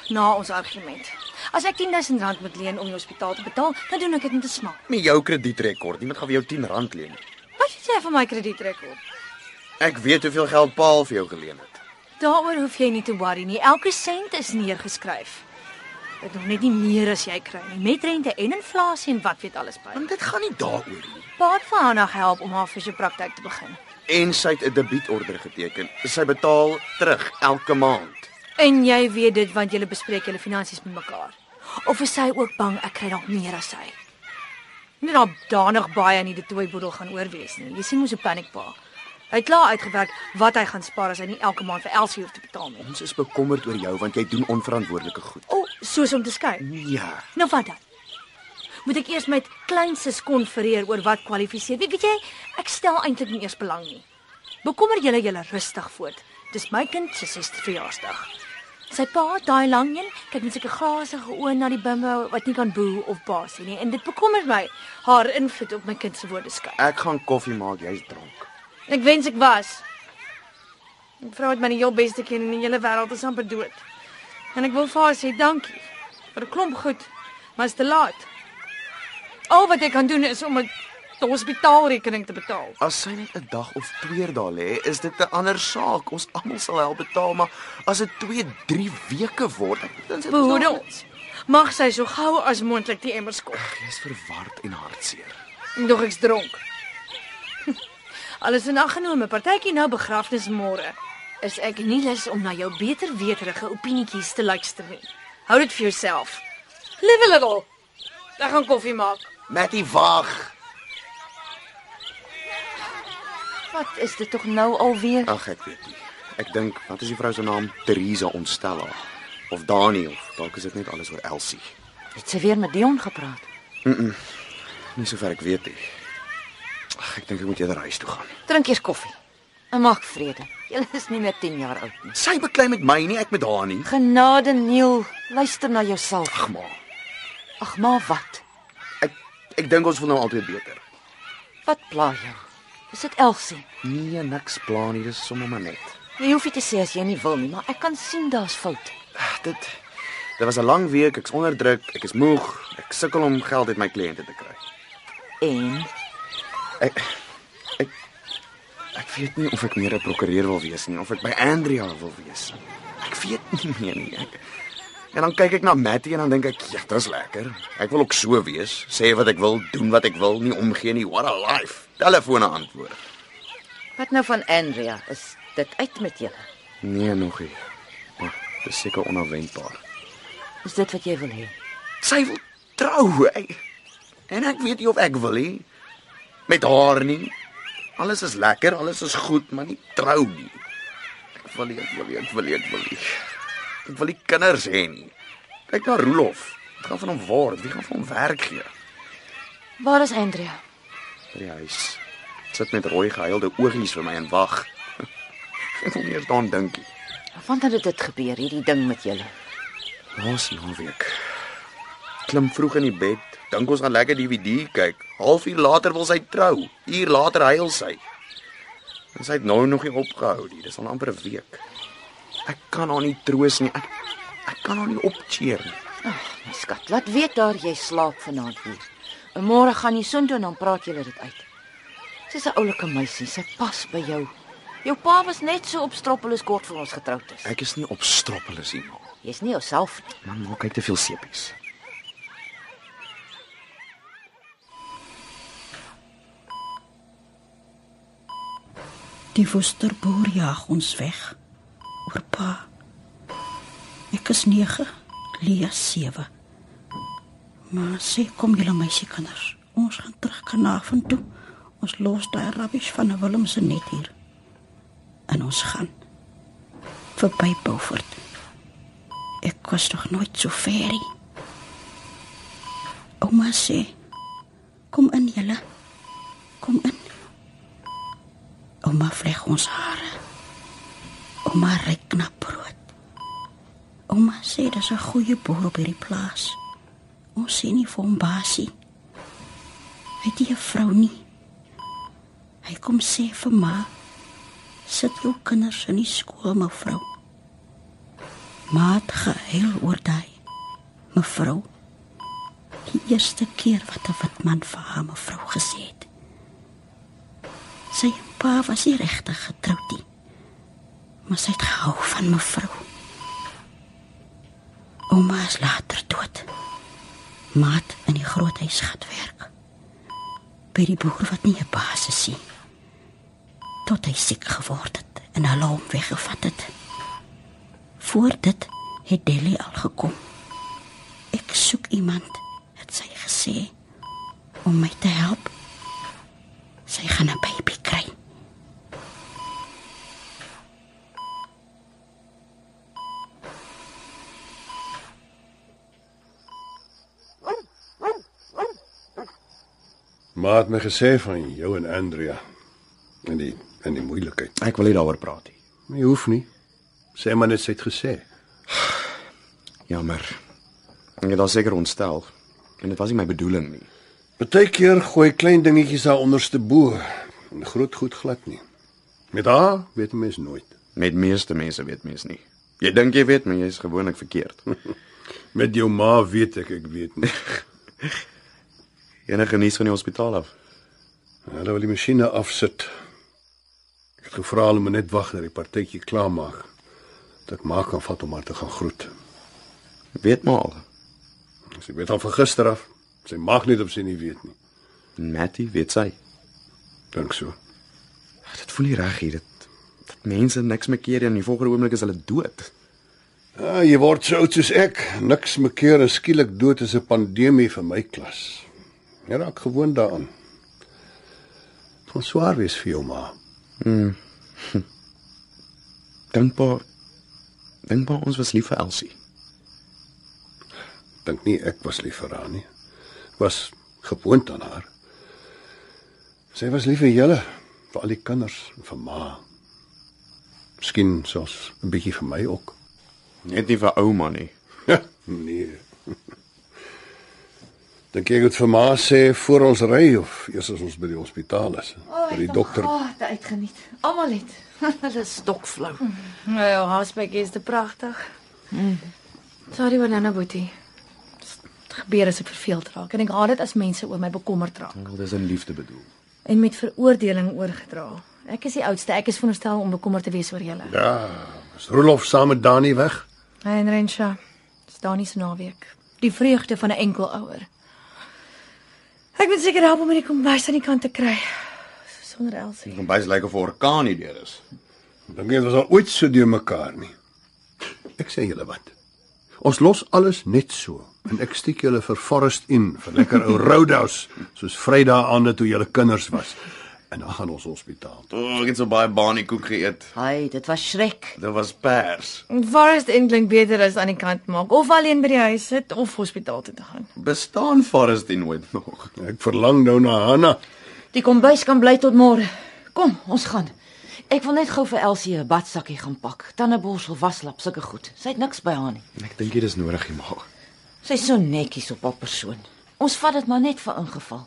na ons argument. As ek 10000 rand moet leen om die hospitaal te betaal, dan doen ek dit met 'n smak. Met jou kredietrekord, niemand gaan vir jou R10 leen. Wat weet jy van my kredietrekord? Ek weet hoeveel geld Paul vir jou geleen het. Daaroor hoef jy nie te worry nie. Elke sent is neergeskryf. Dit nog net nie meer as jy kry nie. Met rente en inflasie en wat weet alles by. Want dit gaan nie daaroor nie. Paat vir haar nog help om haar fisiopraktyk te begin. En sy het 'n debietorder geteken. Sy betaal terug elke maand. En jy weet dit want julle bespreek julle finansies met mekaar. Of is sy ook bang ek kry dalk meer as sy? Nie daar danig baie in die toeboedel gaan oorwees nie. Jy sien mos 'n panikpa. Hy het klaar uitgewerk wat hy gaan spaar as hy nie elke maand vir Elsie hoef te betaal nie. Ons is bekommerd oor jou want jy doen onverantwoordelike goed. O, oh, soos om te skei. Ja. Nou wat dan? Moet ek eers met kleinses konfereer oor wat kwalifiseer? Weet, weet jy, ek stel eintlik nie eers belang nie. Bekommer julle julle rustig voort. Dis my kind se 6de verjaarsdag. Sy pa, daai lang een, kyk met sulke glasige oë na die bimbo wat nie kan boe of baas nie en dit bekommer my haar invloed op my kind se woordeskat. Ek gaan koffie maak, jy's dronk. Ek wens ek was. 'n Vrou het my die heel beste ken in die hele wêreld is amper dood. En ek wil vir haar sê dankie vir 'n klomp goed, maar is te laat. Al wat ek kan doen is om 'n hospitaalrekening te betaal. As sy net 'n dag of twee daar lê, is dit 'n ander saak. Ons almal sal help betaal, maar as dit 2, 3 weke word, dan is Behoorde ons. Mag sy so gou as moontlik die emmer skop. Jy's verward en hartseer. Nog ek's dronk. Alles in ag geneem, 'n partytjie nou begrafnis môre. Is ek nie lus om na jou beter weterige opinietjies te luister nie. Hou dit vir jouself. Live a little. Ek gaan koffie maak. Matty wag. Wat is dit tog nou alweer? Ag ek weet nie. Ek dink, wat is die vrou se naam? Teresa Onstella of Dani of dalk is dit net alles oor Elsie. Het sy weer met Dion gepraat? Nie sover ek weet nie. Ag, ek dink ek moet eerder huis toe gaan. Drink eers koffie. En maak vrede. Jy is nie meer 10 jaar oud nie. Sy beklei met my nie, ek met haar nie. Genade Neil, luister na jouself. Ag maar. Ag maar wat? Ek dink ons voel nou altyd beter. Wat pla jou? Is dit Elsie? Nee, niks plan nie, dis sommer maar net. Jy hoef nie te sê as jy nie wil nie, maar ek kan sien daar's fout. Ag, Dit Dit was 'n lang week, ek's onder druk, ek is moeg, ek sukkel om geld uit my kliënte te kry. En Ek ek ek weet nie of ek meer 'n prokureur wil wees nie, of ek by Andrea wil wees. Ek weet nie meer nie. Ek, en dan kyk ek na Matty en dan dink ek, ja, dis lekker. Ek wil ook so wees, sê wat ek wil, doen wat ek wil, nie omgee nie. What a life. Telefone antwoord. wat nou van Andrea? Is dit uit met julle? Nee, nog nie. Maar dis seker onverwendbaar. Is dit wat jy wil hê? Sy wil trou. Ek, en ek weet nie of ek wil nie. Met haar nie. Alles is lekker, alles is goed, maar nie trou nie. Ek wil nie, ek wil nie, ek wil nie, ek wil nie. Ek wil nie kinders hê nie. Kyk na Rolof. Wat gaan van hom word? Wie gaan vir hom werk gee? Waar is Andrea? By die huis. Sit met rooi gehuilde oogies vir my en wag. Ek wil nie eens daaraan dink nie. Wanneer het dit gebeur, hierdie ding met julle? Laas naweek. Klim vroeg in die bed, dink ons gaan lekker DVD kyk. Halfuur later wil sy trou. Uur later huil sy. En sy het nou nog nie opgehou nie. Dis al amper 'n week. Ek kan haar nie troos nie. Ek ek kan haar nie opcheer nie. My skat, laat weet daar jy slaap vanaand weer. En môre gaan jy soontoe en dan praat julle dit uit. Sy's 'n oulike meisie, sy pas by jou. Jou pa was net so opstroppel as kort voor ons getroud is. Ek is nie op stroppelus nie. ma. Jy's nie jouself nie. Man maak kyk te veel sepies. Die woesterboer jaag ons weg. Oor pa. Ek is 9, Lia 7. Maar sê kom julle meisiekinders. Ons gaan terug Kanaafon toe. Ons los daai rubbish van Willem se net hier. En ons gaan verby Beaufort. Ek was nog nooit so ver nie. Ouma sê kom in julle. Kom in. Ouma vleg ons hare. Ouma ryk na brood. Ouma sê dis 'n goeie boer op hierdie plaas. Ons sê nie vir hom basie. Hy 'n vrou nie. Hy kom sê vir ma, sit jou kinders in die skool, mevrou. Ma het gehuil oor daai. Mevrou, die eerste keer wat 'n wit man vir haar mevrou gesê het. Sy pa was nie regtig getroud nie. Maar sy het gehou van mevrou. Ouma is later dood. Maat in die groot huis gaan werk. By die boer wat nie 'n baas is nie. Tot hy siek geword het en hulle hom weggevat het. Voor dit het Delly al gekom. Ek soek iemand, het sy gesê, om my te help. Sy gaan 'n baby kry. Maar het my gesê van jou en Andrea en die en die moeilikheid. Ek wil nie daaroor praat nie. Jy hoef nie. Sê maar net sy het gesê. Jammer. Ek het daar seker ontstel. En dit was nie my bedoeling nie. Partykeer gooi klein dingetjies daar onderste bo en groot goed glad nie. Met haar weet mens nooit. Met meeste mense weet mens nie. Jy dink jy weet, maar jy's gewoonlik verkeerd. Met jou ma weet ek ek weet nie. Enige nuus van die hospitaal af? Hulle wil die masjiene afsit. Ek het gevra hulle moet net wag dat die partytjie klaarmaak. Dat ek maar kan vat om haar te gaan groet. Weet maar al. Sy weet al van gister af. Sy mag net of sy nie weet nie. Matty weet sy. Dink so. Dit voel nie reg hier dit dat mense niks meer keer en in die volgende oomblik is hulle dood. Ja, jy word so oud soos ek. Niks mekeer en skielik dood is 'n pandemie vir my klas. Jy raak gewoond daaraan. Dit gaan swaar wees vir jou ma. Dankbaar. Dankbaar ons was lief vir Elsie. Dink nie ek was lief vir haar nie. Ek was gewoond aan haar. Sy was lief vir julle, vir al die kinders en vir ma. Miskien selfs 'n bietjie vir my ook. Net nie vir ouma nie. Nee. Dink jy ek moet vir ma sê voor ons ry of eers as ons by die hospitaal is? By die dokter. Ah, oh, dit uitgeniet. Almal het. Hulle is stokflou. Nou ja, Haasbeek is te pragtig. Sorry Wanana Boetie. Dit gebeur as ek verveeld raak en ek haat dit as mense oor my bekommerd raak Wel, dis in liefde bedoel. en met veroordeling oorgedra. Ek is die oudste. Ek is veronderstel om bekommerd te wees oor julle. Ja, is Rolof saam met Dani weg? Hy en Rensha. Dis Dani se naweek. Die vreugde van 'n enkel ouer. Ek moet seker help om met die kombuis aan die kant te kry. Sonder Elsie. Die kombuis lyk of 'n orkaan hier deur is. Dink jy dit was al ooit so deur mekaar nie? Ek sê julle wat. Ons los alles net so en ek stiek julle vir Forest in vir lekker ou Roadhouse soos Vrydag aande toe julle kinders was. En dan gaan ons hospitaal. O, oh, ek het so baie baniekoek geëet. Hy, dit was skrik. Dit was pers. Forest Inn klink beter as aan die kant maak of alleen by die huis sit of hospitaal toe te gaan. Bestaan Forest die nooit nog. Ek verlang nou na Hanna. Die kombuis kan bly tot môre. Kom, ons gaan. Ek wil net gou vir Elsie 'n badsakkie gaan pak. Tandeborsel, waslap, sulke goed. Sy het niks by haar nie. Ek dink dit is nodig maar. Sy's so netjies op haar persoon. Ons vat dit maar net vir ingeval.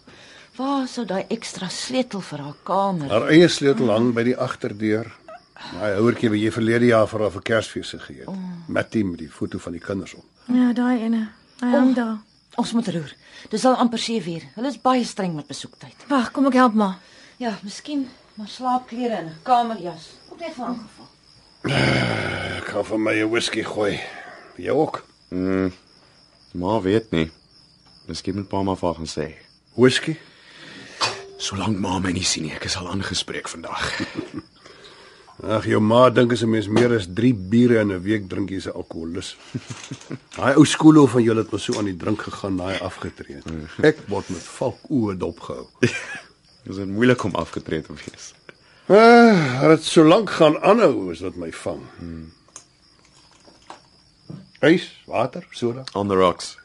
Waar sou daai ekstra sleutel vir haar kamer? Haar eie sleutel hang by die agterdeur. Daai houertjie wat jy verlede jaar vir haar vir Kersfees gegee het. Mattie met die foto van die kinders op. Ja, daai ene. Hy hang daar. Ons moet roer. Dis al amper 7 uur. Hulle is baie streng met besoektyd. Wag, kom ek help maar. Ja, miskien maar slaapklere en 'n kamerjas. Ook net vir ingeval. Ek gaan vir my 'n whisky gooi. Jy ook? Mm. Maar weet nie. Miskien moet pa maar vir haar gaan sê. Whisky? Solank ma my nie sien nie, ek is al aangespreek vandag. Ag, jou ma dink as 'n mens meer as 3 biere in 'n week drink, jy's 'n alkoholus. Daai ou skoolhof van julle het mos so aan die drink gegaan, daai afgetree. het. Ek word met valkoe dopgehou. Dis moeilik om afgetree te wees. Ah, dit so lank gaan aanhou is wat my vang. Ys, water, soda. On the rocks.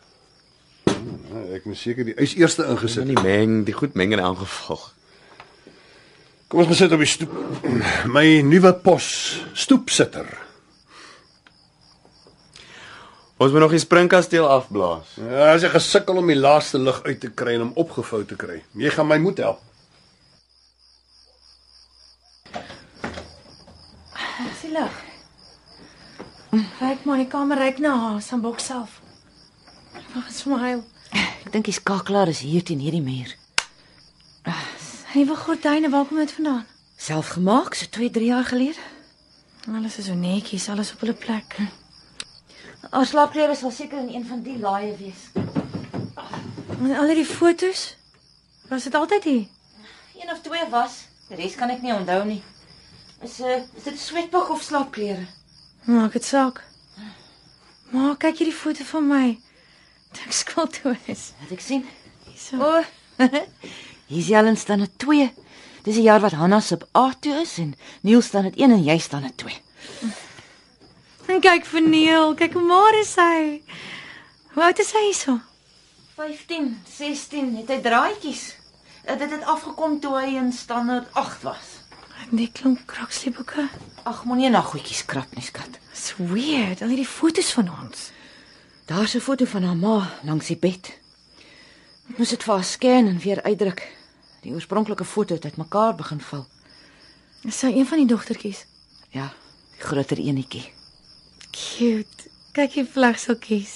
Ah, Ek moet seker die ys eerste Sit ingesit. nie meng, die goed meng in elk geval. Kom ons besit op die stoep. My nuwe pos, stoepsitter. Ons moet nog die springkasteel afblaas. Ja, as ek gesukkel om die laaste lig uit te kry en hom opgevou te kry. Jy gaan my moet help. Dis die lig. Ryk maar die kamer ryk na haar sambok self. Wag, smile. Ek dink die skakelaar is hier teen hierdie muur. Nuwe gordyne, waar kom dit vandaan? Self gemaak so 2, 3 jaar gelede. Alles is so netjies, alles op hulle plek. Haar slaapklere sal seker in een van die laaie wees. En al die fotos? Was dit altyd hier? Een of twee was. Die res kan ek nie onthou nie. Is uh, is dit sweetpak of slaapklere? Maak dit saak. Maar kyk hierdie foto van my. Ek skuld toe is. Wat ek sien. Hierso. O. Hier's Jalen staan dit 2. Dis die jaar wat Hanna se op A2 is en Neil staan dit 1 en jy staan dit 2. En kyk vir Neil, kyk hoe maar is hy. Hoe oud is hy hierso? 15, 16 het hy draaitjies. Uh, Dit het afgekom toe hy in standaard 8 was. Die klomp krakslieboeke. Ag, moenie na goedjies krap nie, skat. It's weird, al hierdie fotos van ons. Daar's 'n foto van haar ma langs die bed. Ek moes dit vir haar scan en weer uitdruk. Die oorspronklike foto het uitmekaar begin val. Is sy een van die dogtertjies? Ja, die groter enetjie. Cute. Kyk hier vlegseltjies.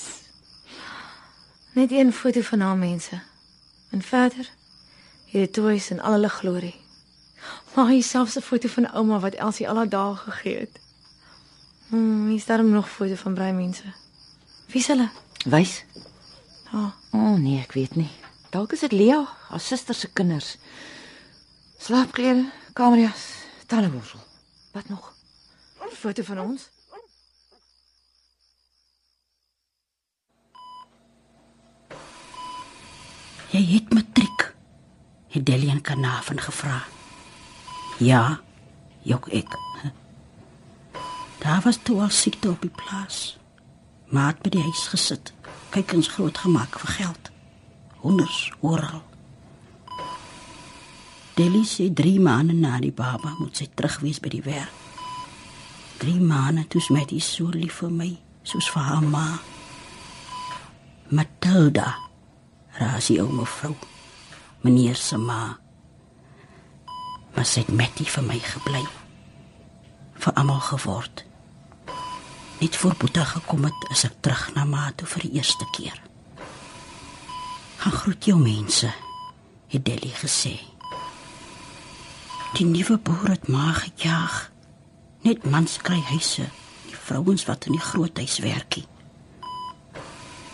Net een foto van haar mense. En verder hierdie toys en al hulle glorie. Maar hier selfs 'n foto van ouma wat Elsie al haar dae gegee het. Hmm, hier staan nog foto van brei mense. Wie's hulle? Wys. Ah. O, oh. oh, nee, ek weet nie. Dalk is dit Lea, haar suster se kinders. Slaapklere, kamerjas, tandeborsel. Wat nog? 'n Foto van ons. Jy het matriek. Het Delian Kanavan gevra. Ja, jok ek. Daar was toe al siekte op die plaas. Maar het by die huis gesit. Kykens groot gemaak vir geld. Honders oral. Deli sê 3 maande na die baba moet sy terug wees by die werk. 3 maande toe sy met so lief vir my, soos vir haar ma. Matilda, rasie ou mevrou. Meneer se ma. Maar sy het met die vir my gebly. Vir almal geword. Net voor Boeta gekom het, is ek terug na ma toe vir die eerste keer. Gaan groet jou mense, het Deli gesê. Die nuwe boer het ma gejaag. Net mans kry huise, die vrouens wat in die groot huis werkie.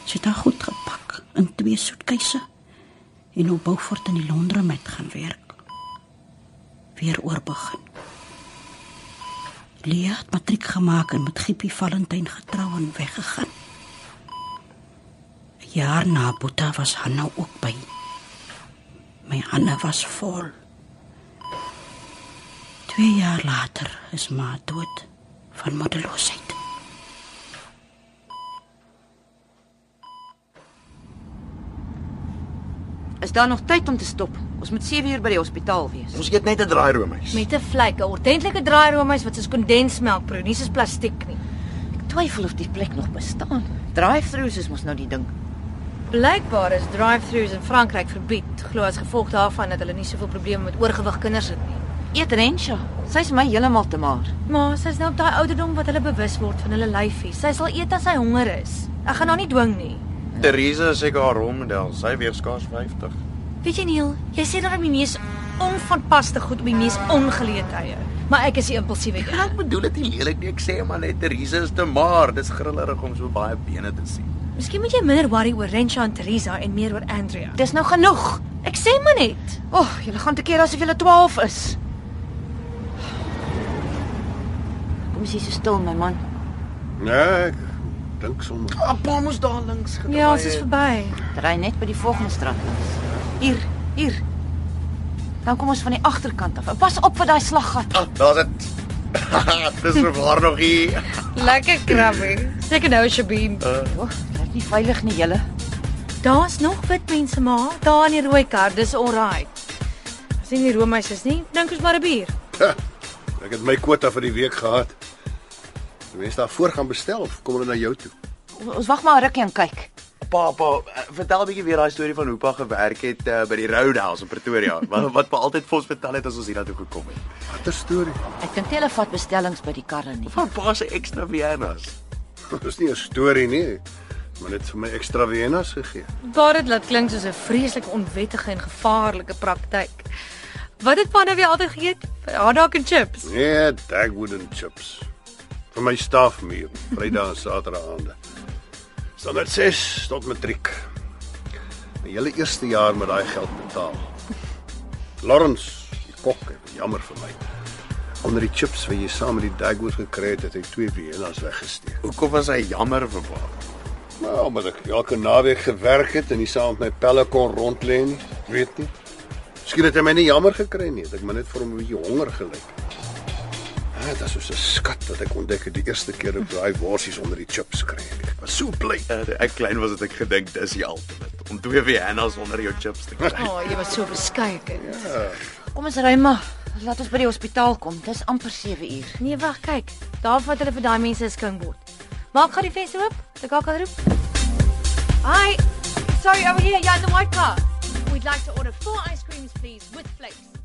Sy het haar goed gepak in twee soetkeise en op Beaufort in die Londen met gaan werk. Weer oorbegin. Lia het matriek gemaak en met Giepie Valentyn getrou en weggegaan. 'n Jaar na Boeta was Hanna ook by. My hande was vol. 2 jaar later is ma dood van moedeloosheid. Is daar nog tyd om te stop? Ons moet 7 uur by die hospitaal wees. Ons eet net 'n draairoomys. Met 'n vlek, 'n ordentlike draairoomys wat soos kondensmelk proe, nie soos plastiek nie. Ek twyfel of die plek nog bestaan. Drive-throughs is mos nou die ding. Blykbaar is drive-throughs in Frankryk verbied, glo as gevolg daarvan dat hulle nie soveel probleme met oorgewig kinders het nie. Eet Rensha. Sy's my heeltemal te maar. Maar sy's nou op daai ouderdom wat hulle bewus word van hulle lyfie. Sy sal eet as sy honger is. Ek gaan haar nie dwing nie. Therese is seker haar rolmodel. Sy weeg skaars 50. Weet jy Neil, jy sê dat die mees onvanpaste goed op die mees ongeleë tye. Maar ek is die impulsiewe een. Ek bedoel dit nie lelik nie. Ek sê maar net Therese is te maar. Dis grillerig om so baie bene te sien. Miskien moet jy minder worry oor Rensha en Teresa en meer oor Andrea. Dis nou genoeg. Ek sê maar net. O, oh, julle gaan te keer asof julle 12 is. Kom jy so stil, my man? Nee, ek dink sommer. Appa moes daar links gedraai. Ja, ons is verby. Ry net by die volgende straat langs. Hier, hier. Dan kom ons van die agterkant af. Pas op vir daai slaggat. Ah, daar's dit. Dis verwaar nog hier. Lekker krabbie. Seker nou Shabim. Uh, O, oh, dit is nie veilig nie, julle. Daar's nog wit mense maar, daar in die rooi kar, dis alright. As nie is nie, dink ons maar 'n bier. Ek het my kwota vir die week gehad. Die mense daarvoor gaan bestel of kom hulle na jou toe? Ons wag maar 'n rukkie en kyk. Pa, pa, eh, vertel 'n bietjie weer daai storie van hoe pa gewerk het uh, by die Roadhouse in Pretoria. wat wat pa altyd vir ons vertel het as ons hiernatoe gekom het. Watter storie? Ek dink hulle vat bestellings by die karre nie. Van pa se ekstra Viennas. Dis nie 'n storie nie. Maar net vir my extra Viennas gegee. Daar dit laat klink soos 'n vreeslike onwettige en gevaarlike praktyk. Wat het pa nou weer altyd geëet? Hotdog en chips. Nee, Dagwood and chips. Vir my staf meal, Vrydag en Saterdag aande. Standaard 6 tot matriek. My hele eerste jaar met daai geld betaal. Lawrence, die kok, jammer vir my. Onder die chips wat jy saam met die Dagwood gekry het, het hy twee Viennas weggesteek. Hoekom was hy jammer vir pa? Maar omdat ek elke naweek gewerk het en nie saam met my pelle kon rond lê nie, weet nie. Miskien het hy my nie jammer gekry nie, het ek maar net vir hom 'n bietjie honger gelyk. Ah, dit is so 'n skat wat ek ontdek het die eerste keer op daai worsies onder die chips kry. Ek was so bly. Uh, ek klein was dit ek gedink dis die ultimate om twee Viennas onder jou chips te kry. O, oh, jy was so beskeie kind. Ja, Kom ons ry maar. Laat ons by die hospitaal kom. Dis amper 7 uur. Nee, wag, kyk. Daar vat hulle vir daai mense 'n skinkbord. Maak gou die venster oop. Ek kan kan roep. Hi. Sorry, over here. Yeah, in the white car. We'd like to order four ice creams, please, with flakes.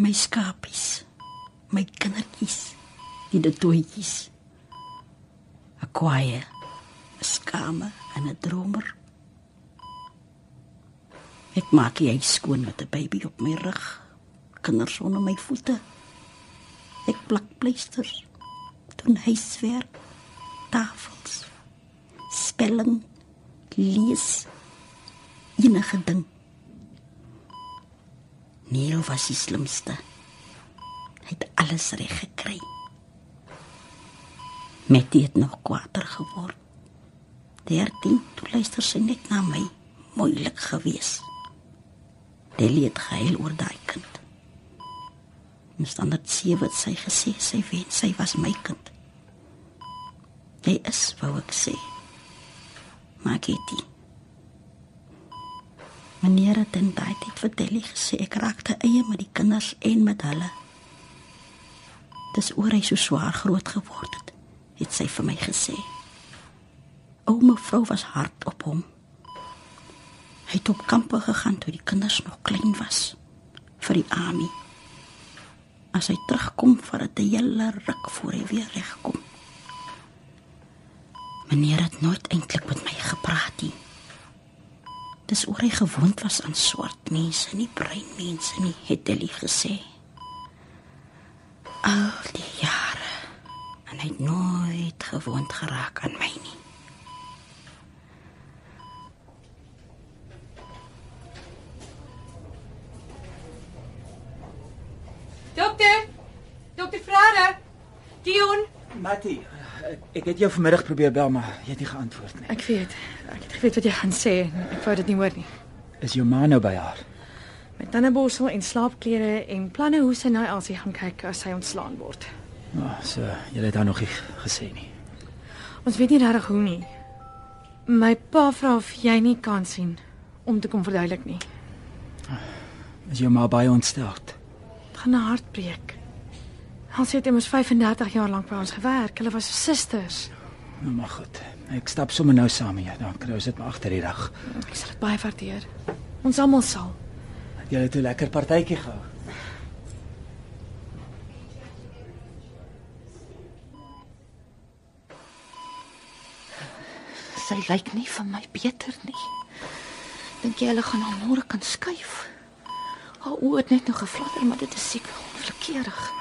My skapies, my kindertjies, die detoetjies. 'n Kwaaie, 'n skame en 'n dromer. Ek maak jy skoon met 'n baby op my rug, kinders onder my voete. Ek plak pleisters, doen huiswerk, tafels, spelling, lees, enige ding. Neil was die slimste. Hy het alles reg gekry. Mattie het nog kwaader geword. 13 toe luister sy net na my. Moeilik gewees. Delie het gehuil oor daai kind. En standaard 7 het sy gesê sy wens sy was my kind. Hy is, wou ek sê. Maar Kitty. Meneer het in daai tyd vir Delie gesê ek raakte eie met die kinders en met hulle. Dis oor hy so swaar groot geword het, het sy vir my gesê. O mevrou was hard op hom. Hy het op kampe gegaan toe die kinders nog klein was vir die army. As hy terugkom vir 'n hele ruk voor hy weer regkom. Meneer het nooit eintlik met my gepraat nie. Dis oor hy gewoond was aan swart mense, nie bruin mense nie, het Ellie gesê. Al die jare en hy het nooit gewoond geraak aan my nie. Dokter! Dokter Frare! Dion! Mattie, ek, ek het jou vanmiddag probeer bel, maar jy het nie geantwoord nie. Ek weet. Ek het geweet wat jy gaan sê. Ek wou dit nie hoor nie. Is jou ma nou by haar? Met tandeborsel en slaapklere en planne hoe sy na Elsie gaan kyk as sy ontslaan word. Nou, oh, so jy het daar nog nie gesê nie. Ons weet nie regtig hoe nie. My pa vra of jy nie kan sien om te kom verduidelik nie. Is jou ma baie ontsteld? Dit gaan 'n hartbreek. Elsie het immers 35 jaar lank by ons gewerk. Hulle was susters. Nou maar goed. Ek stap sommer nou saam met jou. Dan kry ons dit maar agter die rug. Ek sal dit baie waardeer. Ons almal sal. Jy het 'n lekker partytjie gehou. Sy lyk nie vir my beter nie. Dink jy hulle gaan haar môre kan skuif? Haar oë het net nog geflatter, maar dit is seker onverkeerig.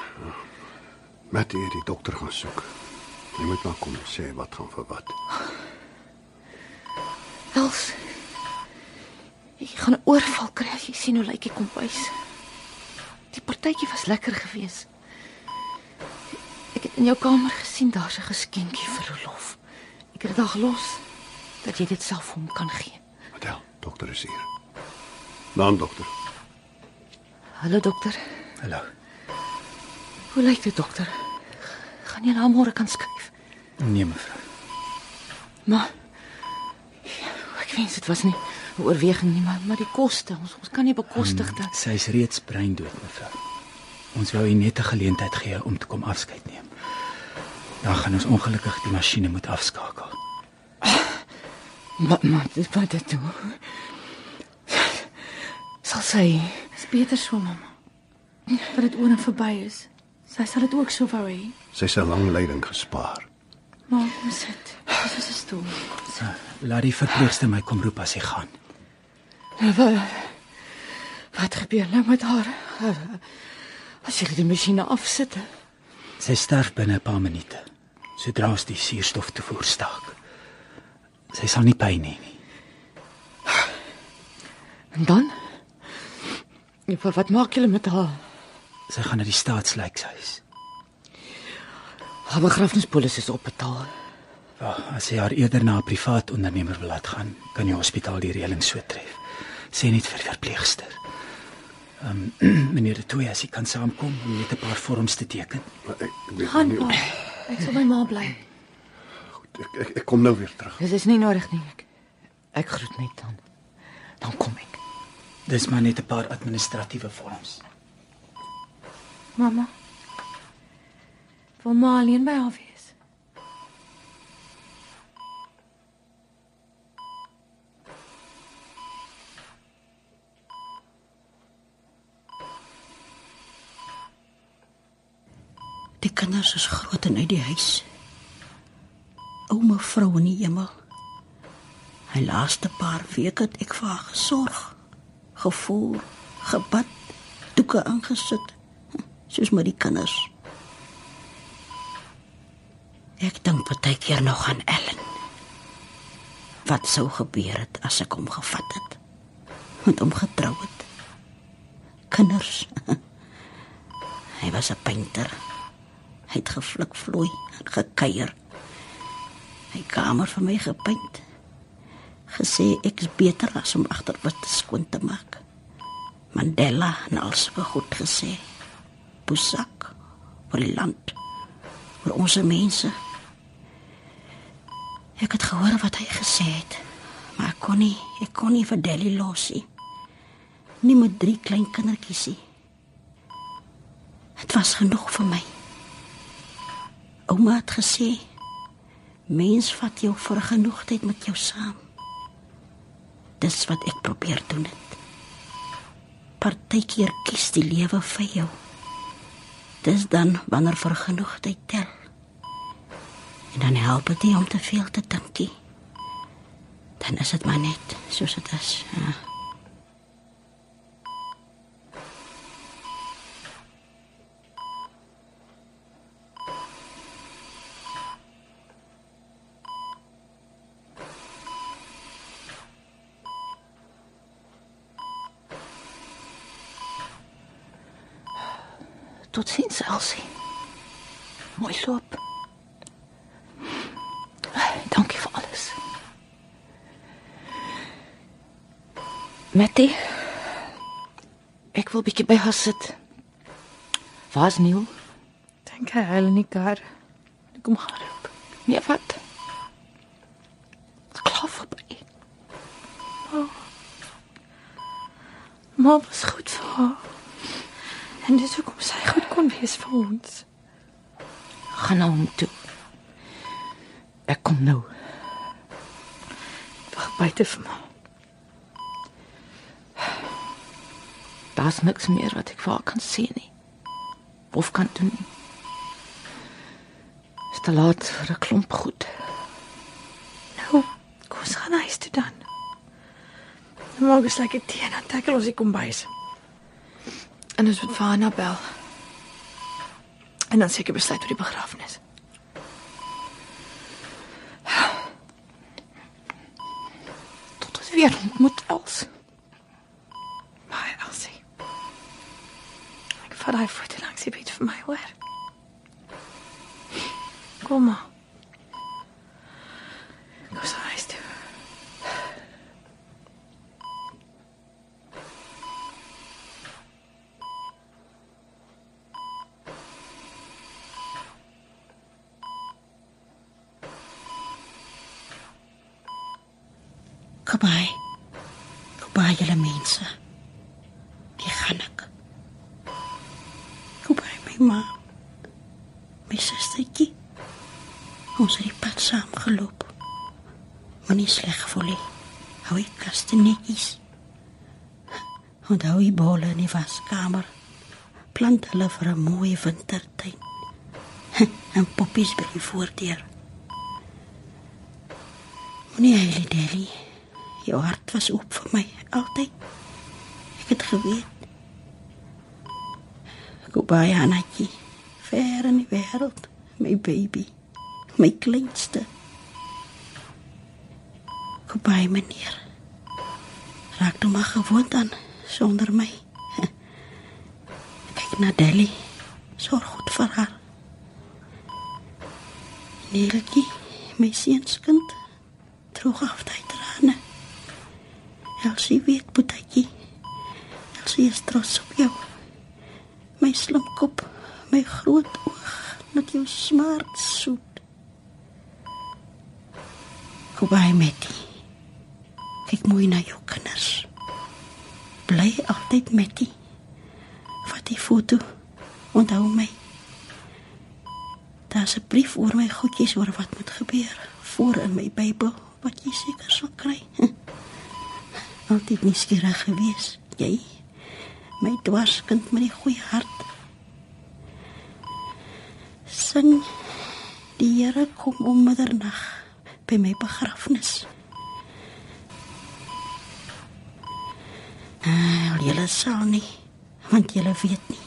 Mattie het die dokter gaan soek. Jy moet maar kom sê wat gaan vir wat. Els. Ek gaan 'n oorval kry as jy sien hoe lyk die kompuis. Die partytjie was lekker geweest. Ek het in jou kamer gesien daar's 'n geskenkie vir Rolof. Ek het dit al gelos dat jy dit self hom kan gee. Adel, dokter is hier. Dan dokter. Hallo dokter. Hallo. Hoe lyk dit dokter? Gaan jy nou môre kan skuif? Nee, mevrou. Maar ek wens dit was nie 'n oorweging nie, maar maar die koste, ons ons kan nie bekostig dat. Sy's reeds breindood, mevrou. Ons wou u net 'n geleentheid gee om te kom afskeid neem. Dan gaan ons ongelukkig die masjiene moet afskakel. Maar maar dit wat dit doen. Sal sy Dis beter so, mamma. Dat dit oor en verby is. Sy sal dit ook so wou hê. Sy se lang lyding gespaar. Maar kom sit. Dis is 'n stoel. Laat die verpleegster my kom roep as hy gaan. wat, wat gebeur nou met haar? As jy die masjiene afsit. Sy sterf binne 'n paar minute. Sodra ons die suurstof toevoer staak. Sy sal nie pyn hê nie. En dan? Ja, wat- wat maak julle met haar? Sy gaan na die staatslykshuis. Haar begrafnispolis is opbetaal. Ja, as sy haar eerder na 'n privaat ondernemer wil laat gaan, kan die hospitaal die reëling so tref. Sê net vir die verpleegster. Ehm um, meneer De Tooy, as jy kan saamkom om net 'n paar vorms te teken. Maar ek, weet Gaan nie. pa. Ek sal by ma bly. Ek, ek, ek kom nou weer terug. Dit is nie nodig nie. Ek, ek groet net dan. Dan kom ek. Dis maar net 'n paar administratiewe vorms. Mamma. Wil ma alleen by haar wees? Die kinders is groot en uit die huis. O mevrou in die hemel. Hy laaste paar weke het ek vir haar gesorg, gevoer, gebad, doeke aangesit, soos met die kinders. Ek dink baie keer nog aan Ellen. Wat sou gebeur het as ek hom gevat het? met hom getrou het. Kinders. Hy was 'n painter. Hy het geflik vloei en gekuier. Hy kamer vir my gepaint. Gesê ek's beter as om agter wat skoon te maak. Mandela alles so goed gesê. Busak vir die land. vir ons mense. Ek het gehoor wat hy gesê het, maar ek kon nie, ek kon nie vir Delly los nie. Nie met drie klein kindertjies nie. Dit was genoeg vir my. Ouma het gesê mens vat jou vir genoegheid met jou saam. Dis wat ek probeer doen het. Partykeer kies die lewe vir jou. Dis dan wanneer vir genoegheid tel. En dan help dit nie om te veel te dink nie. Dan is dit maar net soos dit is. Ja. Totsiens, Elsie. Mooi loop. Dankie vir alles. Matty. Ek wil bietjie by haar sit. Waar's Neil? Dink hy huil in die kar. Ek kom gaan roep. Nee, wat? Dit klaar verby. Ma was goed vir haar. En dis hoekom sy goed kon wees vir ons. Gaan nou hom toe. Ek kom nou. Wag buite vir my. Daar's niks meer wat ek vir haar kan sê nie. Of kan doen nie. Is te laat vir 'n klomp goed. Nou, kom ons gaan huis toe dan. Nou maak ons lekker tee en dan tackle ons die kombuis. En ons moet vir Annabel. En dan seker besluit oor die begrafnis. Tot ons weer ontmoet Els. Maar Elsie. Ek vat daai foto langs die bed vir my, hoor. Kom maar. Kom ons huis toe. Goodbye. Goodbye julle mense. Die gaan ek. Goodbye my ma. My sustertjie. Ons het die pad saam geloop. Moenie sleg voel nie. Hou die kaste netjies. Onthou die bolle in die waskamer. Plant hulle vir 'n mooi wintertuin. En poppies by die voordeur. Moenie huil, Delly. Jou hart was oop vir my altyd. Ek het geweet. Goodbye, Hanatjie. Ver in die wêreld, my baby, my kleinste. Goodbye, meneer. Raak toe maar gewoond aan sonder my. Kyk na Delly. Sorg goed vir haar. Neeltjie, my seunskind, droog af daai trane. Elsie weet, Boetatjie. Elsie is trots op jou. My slim kop, my groot oog, net jou smart soet. Goeie Metty. Kyk mooi na jou kinders. Bly altyd Metty. Vat die foto. Onthou my. Daar's 'n brief oor my goedjies oor wat moet gebeur voor in my Bybel wat jy seker sal kry. Altyd nuuskierig gewees, jy. My dwarskind met die goeie hart. Sing die Here kom om middernag by my begrafnis. Ah, julle sal nie, want julle weet nie.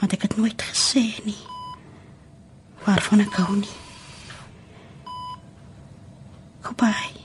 Want ek het nooit gesê nie waarvan ek hou nie. Goodbye.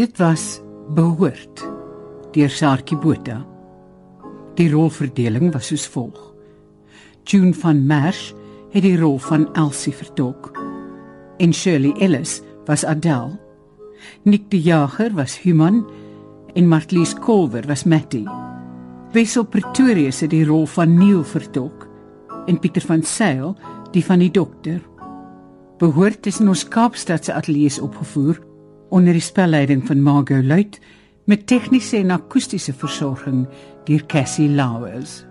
Dit was behoort deur Saartjie Botha. Die rolverdeling was soos volg. June van Merch het die rol van Elsie vertolk en Shirley Ellis was Adele. Nick die Jager was Human en Martlies Kolwer was Mattie. Wessel Pretorius het die rol van Neil vertolk en Pieter van Sail die van die dokter. Behoort is in ons Kaapstadse ateljee opgevoer onder die spelleiding van Margot Luit met tegniese en akoestiese versorging deur Cassie Lauers.